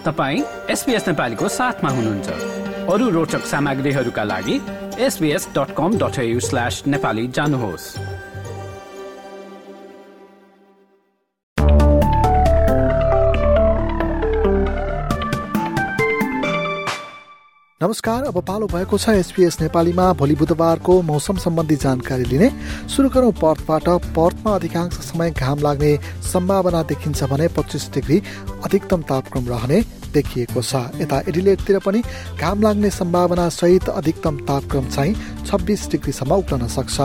तपाईँ एसपिएस नेपालीको साथमा हुनुहुन्छ। अरू रोचक सामग्रीहरूका लागि SBS dot com dot slash Nepali जानुहोस्। नमस्कार अब पालो भएको छ एसपिएस नेपालीमा। भोलि बुधबारको मौसम सम्बन्धी जानकारी लिने। सुरु गरौँ पर्थबाट। पर्थमा अधिकांश समय घाम लाग्ने सम्भावना देखिन्छ भने पच्चिस डिग्री अधिकतम तापक्रम रहने देखिएको छ। यता एडिलेटतिर पनि घाम लाग्ने सम्भावना सहित अधिकतम तापक्रम चाहिँ छब्बिस डिग्रीसम्म उक्लन सक्छ।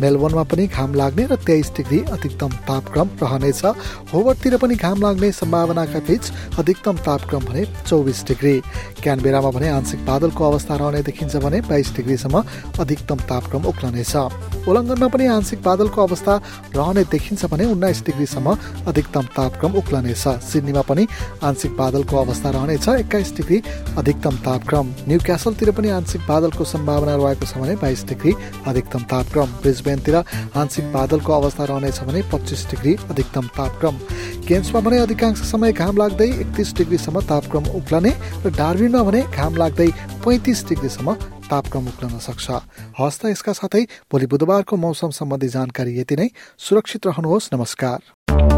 मेलबोर्नमा पनि घाम लाग्ने र तेइस डिग्री अधिकतम तापक्रम रहनेछ। होवर्डतिर पनि घाम लाग्ने सम्भावनाका बीच अधिकतम तापक्रम भने चौबिस डिग्री। क्यानबेरामा भने आंशिक बादलको अवस्था रहने देखिन्छ भने बाइस डिग्रीसम्म अधिकतम तापक्रम उक्लनेछ। उल्लङ्घनमा पनि आंशिक बादलको अवस्था रहने देखिन्छ भने उन्नाइस डिग्रीसम्म अधिकतम तापक्रम उक्लनेछ। सिडनीमा पनि आंशिक बादलको अवस्था अवस्था रहनेछ एक्काइस डिग्री अधिकतम तापक्रम। न्यू क्यासलतिर पनि आंशिक बादलको सम्भावना रहेको छ भने बाइस डिग्री अधिकतम तापक्रम। ब्रिजबेनतिर आंशिक बादलको अवस्था रहनेछ भने पच्चिस डिग्री अधिकतम तापक्रम। केन्समा भने अधिकांश समय घाम लाग्दै एकतिस डिग्रीसम्म तापक्रम उक्लने र डार्बिनमा भने घाम लाग्दै पैँतिस डिग्रीसम्म तापक्रम उक्लन सक्छ। हस्त यसका साथै भोलि बुधबारको मौसम सम्बन्धी जानकारी यति नै। सुरक्षित रहनुहोस्। नमस्कार।